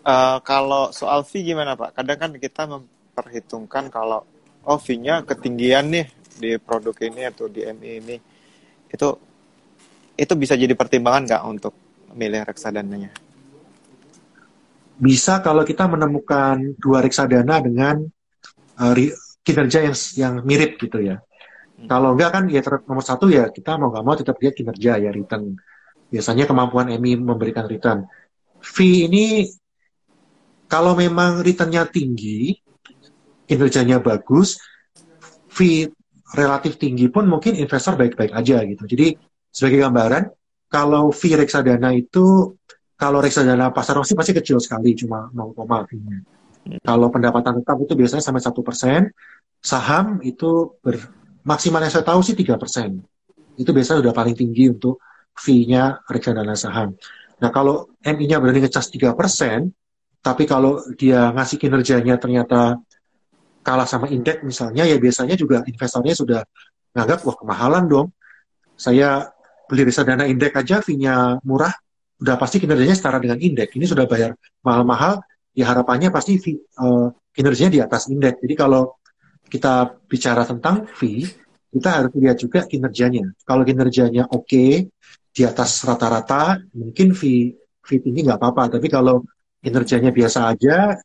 Uh, kalau soal fee gimana Pak? Kadang kan kita memperhitungkan kalau oh fee-nya ketinggian nih di produk ini atau di MI ini itu itu bisa jadi pertimbangan nggak untuk milih reksadananya? Bisa kalau kita menemukan dua reksadana dengan uh, kinerja yang yang mirip gitu ya. Hmm. Kalau enggak kan ya nomor satu ya kita mau nggak mau tetap lihat kinerja ya return. Biasanya kemampuan EMI memberikan return. Fee ini kalau memang returnnya tinggi, kinerjanya bagus, fee relatif tinggi pun mungkin investor baik-baik aja gitu. Jadi sebagai gambaran, kalau fee reksadana itu kalau reksadana pasar masih pasti kecil sekali, cuma 0, fee-nya. Kalau pendapatan tetap itu biasanya sampai satu persen, saham itu ber, maksimal yang saya tahu sih tiga persen. Itu biasanya sudah paling tinggi untuk fee-nya reksadana saham. Nah, kalau MI-nya berani ngecas 3%, tapi kalau dia ngasih kinerjanya ternyata kalah sama indeks misalnya, ya biasanya juga investornya sudah nganggap, wah kemahalan dong. Saya beli reksadana indeks aja fee-nya murah, udah pasti kinerjanya setara dengan indeks. Ini sudah bayar mahal-mahal, ya harapannya pasti fee, uh, kinerjanya di atas indeks. Jadi kalau kita bicara tentang fee, kita harus lihat juga kinerjanya. Kalau kinerjanya oke, okay, di atas rata-rata, mungkin fee fee tinggi nggak apa-apa. Tapi kalau kinerjanya biasa aja,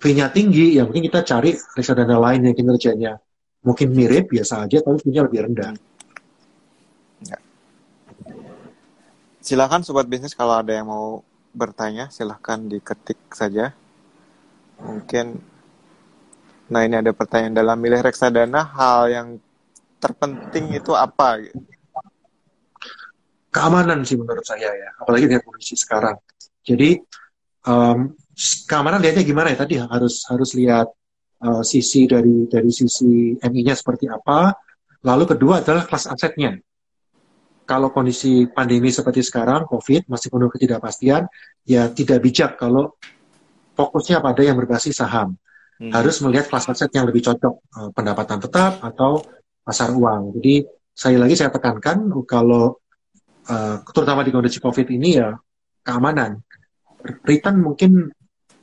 fee-nya tinggi, ya mungkin kita cari reksadana lain yang kinerjanya mungkin mirip, biasa aja, tapi fee-nya lebih rendah. Ya. Silakan sobat bisnis kalau ada yang mau bertanya, silahkan diketik saja. Mungkin, nah ini ada pertanyaan dalam milih reksadana, hal yang terpenting itu apa? Keamanan sih menurut saya ya, apalagi dengan kondisi sekarang. Jadi um, keamanan lihatnya gimana ya tadi harus harus lihat uh, sisi dari dari sisi MI-nya seperti apa. Lalu kedua adalah kelas asetnya. Kalau kondisi pandemi seperti sekarang, COVID masih penuh ketidakpastian, ya tidak bijak kalau fokusnya pada yang berbasis saham. Hmm. Harus melihat kelas aset yang lebih cocok, uh, pendapatan tetap atau pasar uang. Jadi saya lagi saya tekankan kalau uh, terutama di kondisi COVID ini ya keamanan. Return mungkin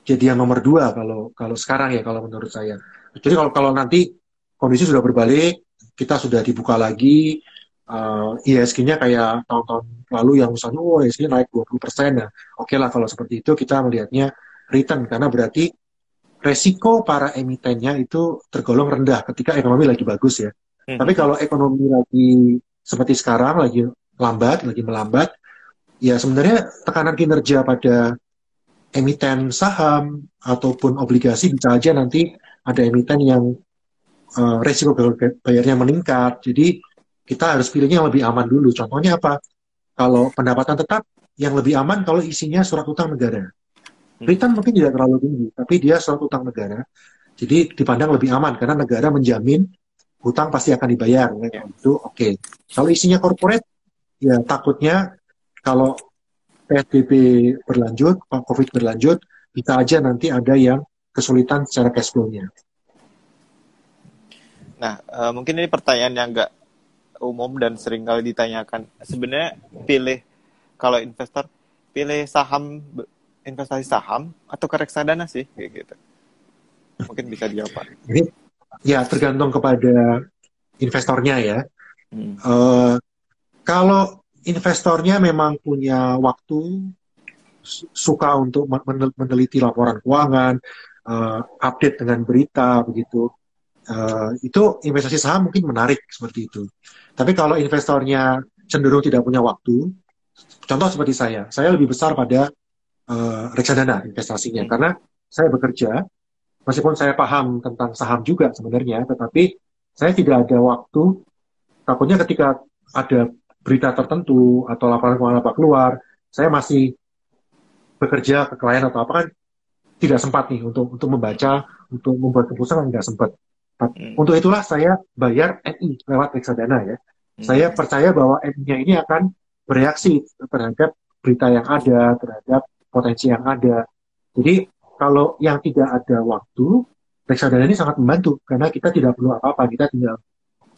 jadi yang nomor dua kalau kalau sekarang ya kalau menurut saya. Jadi kalau kalau nanti kondisi sudah berbalik, kita sudah dibuka lagi, uh, eh, ISG-nya kayak tahun-tahun lalu yang misalnya, oh ISG naik 20 persen, nah oke okay lah kalau seperti itu kita melihatnya return karena berarti resiko para emitennya itu tergolong rendah ketika ekonomi lagi bagus ya. Hmm. Tapi kalau ekonomi lagi seperti sekarang lagi lambat, lagi melambat, ya sebenarnya tekanan kinerja pada emiten saham ataupun obligasi bisa aja nanti ada emiten yang uh, resiko bayarnya meningkat. Jadi kita harus pilihnya yang lebih aman dulu. Contohnya apa? Kalau pendapatan tetap yang lebih aman kalau isinya surat utang negara. Hmm. Return mungkin tidak terlalu tinggi, tapi dia surat utang negara. Jadi dipandang lebih aman karena negara menjamin hutang pasti akan dibayar ya. itu oke okay. kalau isinya corporate ya takutnya kalau PSBB berlanjut COVID berlanjut bisa aja nanti ada yang kesulitan secara cash flow-nya nah uh, mungkin ini pertanyaan yang enggak umum dan sering kali ditanyakan sebenarnya pilih kalau investor pilih saham investasi saham atau ke reksadana sih kayak gitu mungkin bisa dijawab Ini ya tergantung kepada investornya ya. Hmm. Uh, kalau investornya memang punya waktu, suka untuk meneliti laporan keuangan, uh, update dengan berita begitu, uh, itu investasi saham mungkin menarik seperti itu. Tapi kalau investornya cenderung tidak punya waktu, contoh seperti saya, saya lebih besar pada uh, reksadana investasinya hmm. karena saya bekerja meskipun saya paham tentang saham juga sebenarnya, tetapi saya tidak ada waktu. Takutnya ketika ada berita tertentu atau laporan keuangan apa keluar, saya masih bekerja ke klien atau apa kan tidak sempat nih untuk untuk membaca, untuk membuat keputusan nggak sempat. Hmm. Untuk itulah saya bayar MI lewat reksadana ya. Hmm. Saya percaya bahwa MI-nya ini akan bereaksi terhadap berita yang ada, terhadap potensi yang ada. Jadi kalau yang tidak ada waktu, reksadana ini sangat membantu karena kita tidak perlu apa-apa, kita tinggal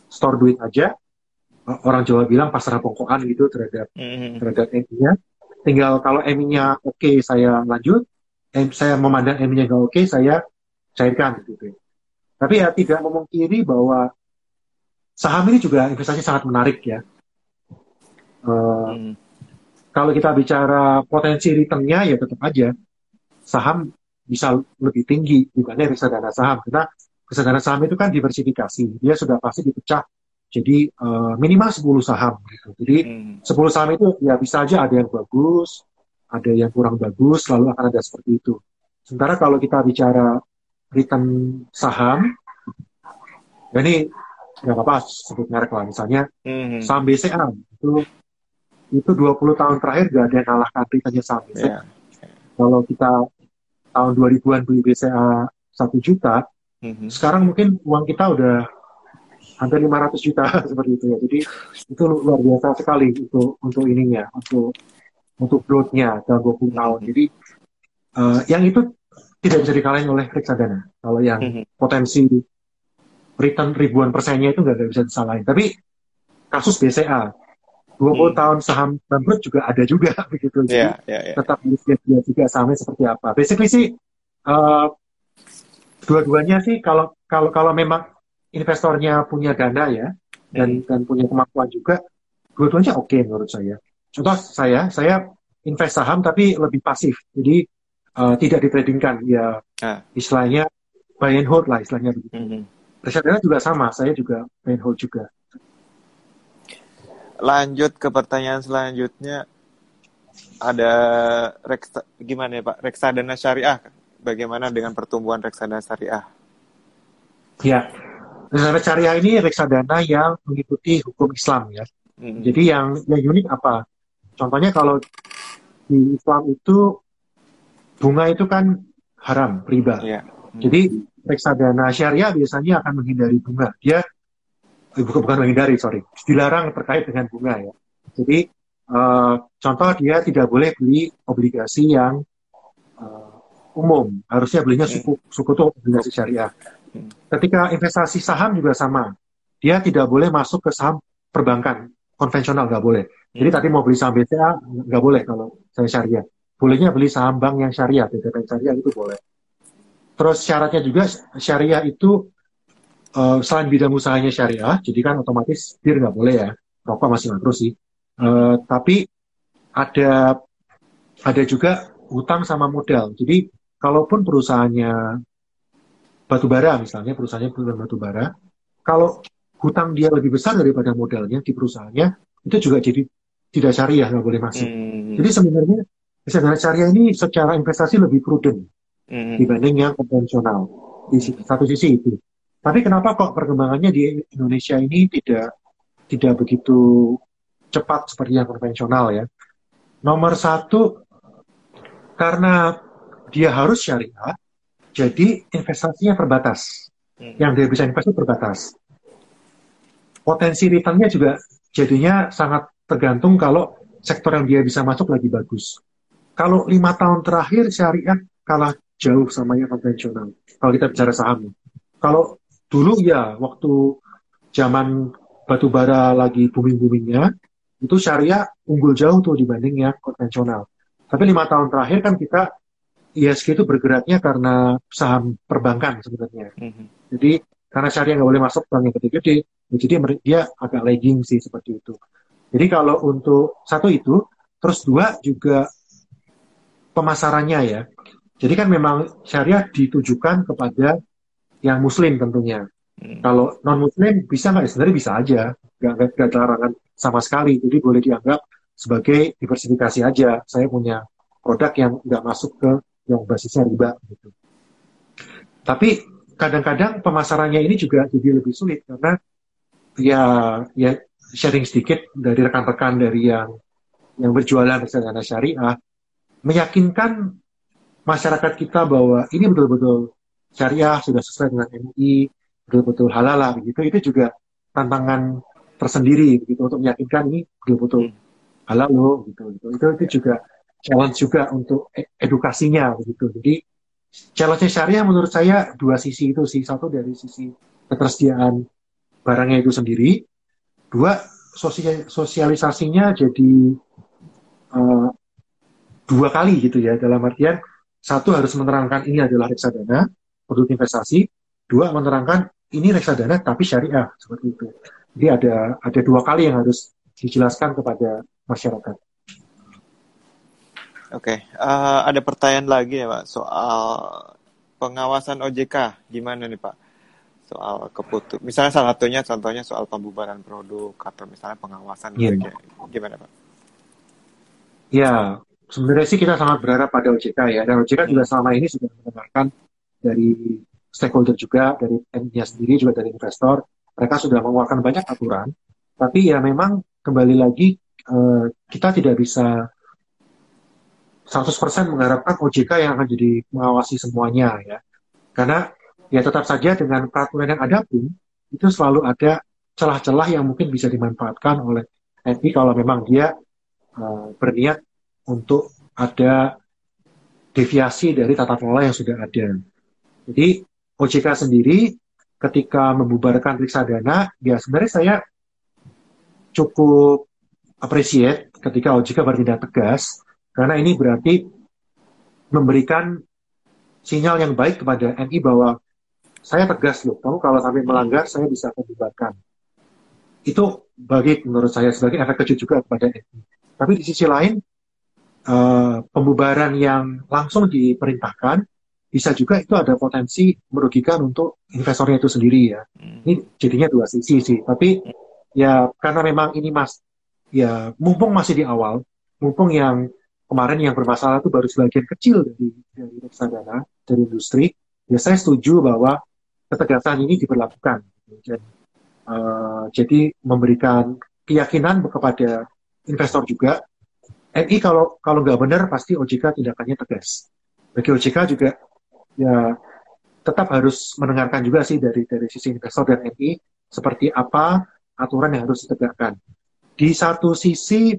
store duit aja. Orang Jawa bilang pasrah pokokkan gitu terhadap mm-hmm. terhadap MI-nya. Tinggal kalau MI-nya oke okay, saya lanjut, M, saya memandang MI-nya nggak oke okay, saya cairkan gitu. Tapi ya tidak memungkiri bahwa saham ini juga investasi sangat menarik ya. Uh, mm. Kalau kita bicara potensi returnnya ya tetap aja saham bisa lebih tinggi dibanding reksadana saham karena reksadana saham itu kan diversifikasi dia sudah pasti dipecah jadi uh, minimal 10 saham gitu jadi hmm. 10 saham itu ya bisa aja ada yang bagus ada yang kurang bagus lalu akan ada seperti itu sementara kalau kita bicara return saham ya ini nggak apa-apa sebut merek lah misalnya hmm. saham BCA itu itu 20 tahun terakhir gak ada yang kalahkan returnnya saham BCA yeah. kalau kita tahun 2000-an beli BCA satu juta, mm-hmm. sekarang mungkin uang kita udah hampir 500 juta <laughs> seperti itu ya. Jadi itu luar biasa sekali untuk untuk ininya, untuk untuk growth-nya dalam 20 tahun. Jadi uh, yang itu tidak bisa dikalahin oleh reksadana. Kalau yang -hmm. potensi return ribuan persennya itu nggak bisa disalahin. Tapi kasus BCA 20 hmm. tahun saham bangkrut juga ada juga <laughs> begitu. Jadi yeah, yeah, yeah. tetap dia juga sahamnya seperti apa. Basically sih uh, dua-duanya sih kalau kalau kalau memang investornya punya dana ya dan hmm. dan punya kemampuan juga dua-duanya oke okay menurut saya. Contoh saya saya invest saham tapi lebih pasif jadi uh, tidak ditradingkan. Ya ah. istilahnya buy and hold lah istilahnya begitu. Hmm. reksadana juga sama saya juga buy and hold juga. Lanjut ke pertanyaan selanjutnya. Ada reksa, gimana ya Pak? Reksadana syariah. Bagaimana dengan pertumbuhan reksadana syariah? Ya Reksadana syariah ini reksadana yang mengikuti hukum Islam ya. Hmm. Jadi yang yang unik apa? Contohnya kalau di Islam itu bunga itu kan haram, riba. Yeah. Hmm. Jadi reksadana syariah biasanya akan menghindari bunga. Dia eh, bukan bukan menghindari, sorry, dilarang terkait dengan bunga ya. Jadi uh, contoh dia tidak boleh beli obligasi yang uh, umum, harusnya belinya suku suku itu obligasi syariah. Ketika investasi saham juga sama. Dia tidak boleh masuk ke saham perbankan konvensional nggak boleh. Jadi tadi mau beli saham BCA nggak boleh kalau saya syariah. Bolehnya beli saham bank yang syariah, BTP syariah itu boleh. Terus syaratnya juga syariah itu uh, selain bidang usahanya syariah, jadi kan otomatis bir nggak boleh ya, rokok masih makruh sih. Uh, tapi ada ada juga hutang sama modal. Jadi kalaupun perusahaannya batu bara misalnya perusahaannya perusahaan batu bara kalau hutang dia lebih besar daripada modalnya di perusahaannya itu juga jadi tidak syariah nggak boleh masuk. Hmm. jadi sebenarnya reksadana syariah ini secara investasi lebih prudent hmm. dibanding yang konvensional. Di satu sisi itu. Tapi kenapa kok perkembangannya di Indonesia ini tidak tidak begitu cepat seperti yang konvensional ya? Nomor satu karena dia harus syariah jadi investasinya terbatas. Hmm. Yang dia bisa investasi terbatas. Potensi returnnya juga jadinya sangat tergantung kalau sektor yang dia bisa masuk lagi bagus. Kalau lima tahun terakhir syariah kalah jauh sama yang konvensional. Kalau kita bicara saham. Kalau dulu ya waktu zaman batu bara lagi booming-boomingnya, itu syariah unggul jauh tuh dibanding yang konvensional. Tapi lima tahun terakhir kan kita ISG itu bergeraknya karena saham perbankan sebenarnya. Mm-hmm. Jadi karena syariah nggak boleh masuk bank yang gede-gede, ya jadi dia agak lagging sih seperti itu. Jadi kalau untuk satu itu, terus dua juga pemasarannya ya. Jadi kan memang syariah ditujukan kepada yang muslim tentunya. Hmm. Kalau non muslim bisa nggak? Sebenarnya bisa aja, nggak nggak larangan sama sekali. Jadi boleh dianggap sebagai diversifikasi aja. Saya punya produk yang nggak masuk ke yang basisnya riba gitu. Tapi kadang-kadang pemasarannya ini juga jadi lebih sulit karena ya ya sharing sedikit dari rekan-rekan dari yang yang berjualan reksadana syariah meyakinkan masyarakat kita bahwa ini betul-betul syariah sudah sesuai dengan MUI betul-betul halal lah begitu itu juga tantangan tersendiri begitu untuk meyakinkan ini betul-betul halal loh gitu, gitu. itu itu juga challenge juga untuk e-, edukasinya begitu. Jadi challenge syariah menurut saya dua sisi itu sih. Satu dari sisi ketersediaan barangnya itu sendiri. Dua sosialisasinya jadi uh, dua kali gitu ya. Dalam artian satu harus menerangkan ini adalah reksadana produk investasi. Dua menerangkan ini reksadana tapi syariah seperti itu. Jadi ada ada dua kali yang harus dijelaskan kepada masyarakat. Oke, okay. uh, eh, ada pertanyaan lagi ya Pak soal pengawasan OJK gimana nih Pak? Soal keputus, misalnya salah satunya contohnya soal pembubaran produk atau misalnya pengawasan yeah. OJK, gimana Pak? Ya, sebenarnya sih kita sangat berharap pada OJK ya, dan OJK juga selama ini sudah mendengarkan dari stakeholder juga, dari nya sendiri juga dari investor, mereka sudah mengeluarkan banyak aturan, tapi ya memang kembali lagi uh, kita tidak bisa 100% mengharapkan OJK yang akan jadi mengawasi semuanya ya. Karena ya tetap saja dengan peraturan yang ada pun itu selalu ada celah-celah yang mungkin bisa dimanfaatkan oleh NI kalau memang dia uh, berniat untuk ada deviasi dari tata kelola yang sudah ada. Jadi OJK sendiri ketika membubarkan reksadana, ya sebenarnya saya cukup appreciate ketika OJK bertindak tegas, karena ini berarti memberikan sinyal yang baik kepada NI bahwa saya tegas loh, kamu kalau sampai melanggar saya bisa membubarkan. Itu bagi menurut saya sebagai efek kecil juga kepada NI. Tapi di sisi lain, uh, pembubaran yang langsung diperintahkan bisa juga itu ada potensi merugikan untuk investornya itu sendiri ya. Hmm. Ini jadinya dua sisi sih. Tapi ya karena memang ini mas, ya mumpung masih di awal, mumpung yang kemarin yang bermasalah itu baru sebagian kecil dari dari reksadana dari industri, ya saya setuju bahwa ketegasan ini diberlakukan. Dan, uh, jadi memberikan keyakinan kepada investor juga. NI kalau kalau nggak benar pasti OJK tindakannya tegas. Bagi OJK juga ya tetap harus mendengarkan juga sih dari dari sisi investor dan NI seperti apa aturan yang harus ditegakkan. Di satu sisi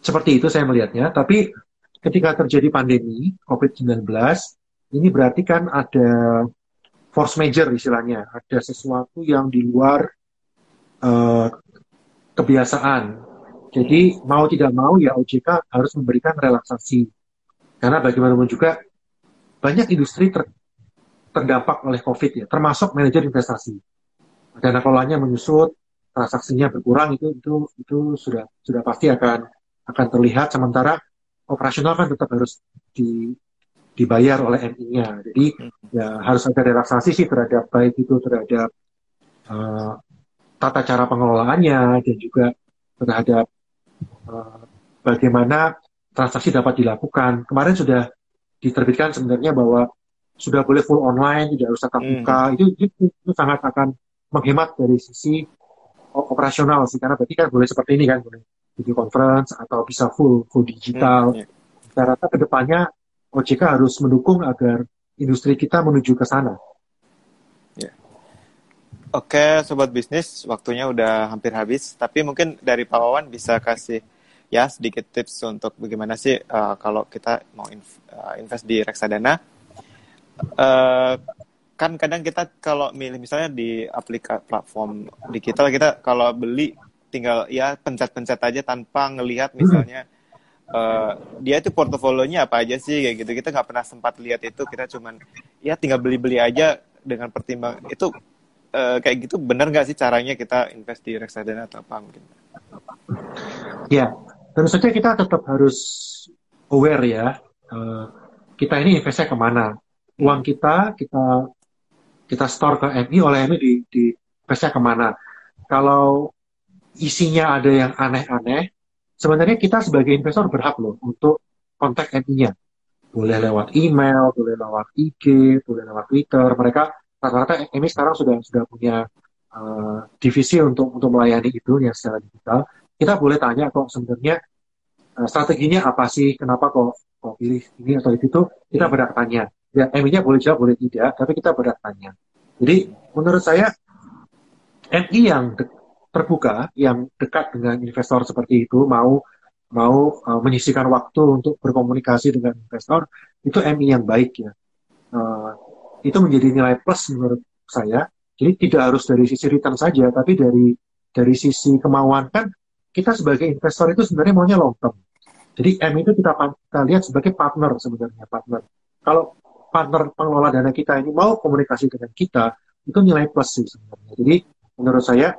seperti itu saya melihatnya, tapi ketika terjadi pandemi COVID-19, ini berarti kan ada force major istilahnya, ada sesuatu yang di luar uh, kebiasaan. Jadi mau tidak mau ya OJK harus memberikan relaksasi. Karena bagaimanapun juga banyak industri ter, terdampak oleh COVID ya, termasuk manajer investasi. Dana kelolanya menyusut, transaksinya berkurang itu itu itu sudah sudah pasti akan akan terlihat sementara operasional kan tetap harus di, dibayar oleh MI-nya. Jadi hmm. ya harus ada relaksasi sih terhadap baik itu terhadap uh, tata cara pengelolaannya dan juga terhadap uh, bagaimana transaksi dapat dilakukan. Kemarin sudah diterbitkan sebenarnya bahwa sudah boleh full online, tidak usah tatap muka. Hmm. Itu, itu, itu sangat akan menghemat dari sisi operasional sih, karena berarti kan boleh seperti ini kan, boleh video conference atau bisa full full digital. Hmm, yeah. Saya rasa ke depannya OJK harus mendukung agar industri kita menuju ke sana. Yeah. Oke, sobat bisnis, waktunya udah hampir habis. Tapi mungkin dari Pak Wawan bisa kasih ya sedikit tips untuk bagaimana sih uh, kalau kita mau inv uh, invest di reksadana. Uh, kan kadang kita kalau milih misalnya di aplikasi platform digital kita kalau beli tinggal ya pencet-pencet aja tanpa ngelihat misalnya uh, dia itu portofolionya apa aja sih kayak gitu. Kita nggak pernah sempat lihat itu. Kita cuman ya tinggal beli-beli aja dengan pertimbang itu uh, kayak gitu benar nggak sih caranya kita invest di reksadana atau apa mungkin? Ya tentu saja kita tetap harus aware ya uh, kita ini investnya ke mana. Uang kita kita kita store ke MI oleh MI di, di investnya ke mana. Kalau isinya ada yang aneh-aneh, sebenarnya kita sebagai investor berhak loh untuk kontak MI-nya. Boleh lewat email, boleh lewat IG, boleh lewat Twitter. Mereka rata-rata MI sekarang sudah sudah punya uh, divisi untuk untuk melayani itu yang secara digital. Kita boleh tanya kok sebenarnya uh, strateginya apa sih? Kenapa kok kok pilih ini atau itu? Kita hmm. berhak tanya. Ya, MI-nya boleh jawab, boleh tidak, tapi kita berhak tanya. Jadi menurut saya MI yang terbuka yang dekat dengan investor seperti itu mau mau uh, menyisikan waktu untuk berkomunikasi dengan investor itu MI yang baik ya. Uh, itu menjadi nilai plus menurut saya. Jadi tidak harus dari sisi return saja tapi dari dari sisi kemauan kan kita sebagai investor itu sebenarnya maunya long term. Jadi M itu kita, kita lihat sebagai partner sebenarnya partner. Kalau partner pengelola dana kita ini mau komunikasi dengan kita itu nilai plus sih sebenarnya. Jadi menurut saya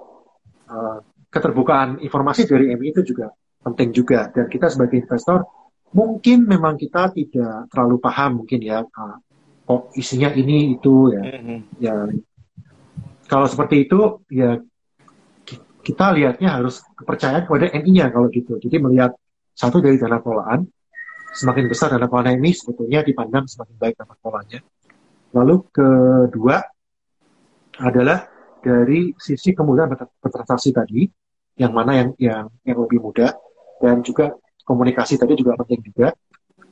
Eh, keterbukaan informasi dari MI itu juga penting juga. Dan kita sebagai investor mungkin memang kita tidak terlalu paham mungkin ya uh, kok isinya ini itu ya. Mm-hmm. ya. Kalau seperti itu ya kita lihatnya harus kepercayaan kepada MI-nya kalau gitu. Jadi melihat satu dari dana kelolaan semakin besar dana kelolaan ini sebetulnya dipandang semakin baik dana kelolaannya lalu kedua adalah dari sisi kemudahan bertransaksi tadi, yang mana yang yang yang lebih mudah dan juga komunikasi tadi juga penting juga.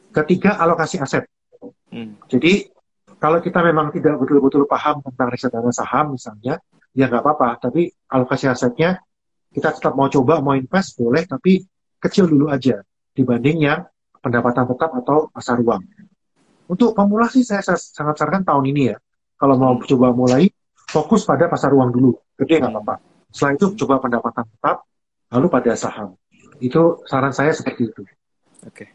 Ketiga alokasi aset. Hmm. Jadi kalau kita memang tidak betul-betul paham tentang reksadana saham misalnya, ya nggak apa-apa. Tapi alokasi asetnya kita tetap mau coba, mau invest boleh, tapi kecil dulu aja dibanding yang pendapatan tetap atau pasar uang. Untuk pemula sih saya sangat sarankan tahun ini ya. Kalau mau coba mulai, fokus pada pasar uang dulu. Gede nggak apa-apa. Setelah itu coba pendapatan tetap, lalu pada saham. Itu saran saya seperti itu. Oke.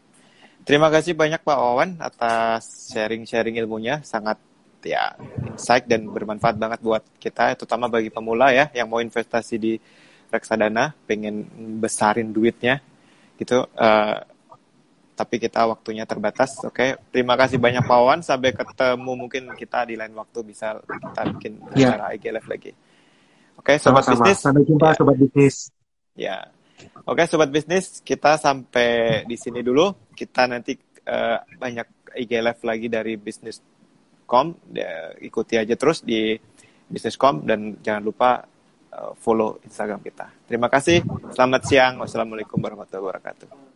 Terima kasih banyak Pak Wawan atas sharing-sharing ilmunya. Sangat ya insight dan bermanfaat banget buat kita, terutama bagi pemula ya yang mau investasi di reksadana, pengen besarin duitnya gitu. Uh, tapi kita waktunya terbatas. Oke, okay. terima kasih banyak Pak Wawan. Sampai ketemu mungkin kita di lain waktu bisa kita bikin ya. acara IG Live lagi. Oke, okay, sobat Sama-sama. bisnis. Sampai jumpa ya. sobat bisnis. Ya. Oke, sobat bisnis, kita sampai di sini dulu. Kita nanti uh, banyak IG live lagi dari bisnis.com. ikuti aja terus di bisnis.com dan jangan lupa uh, follow Instagram kita. Terima kasih. Selamat siang. Wassalamualaikum warahmatullahi wabarakatuh.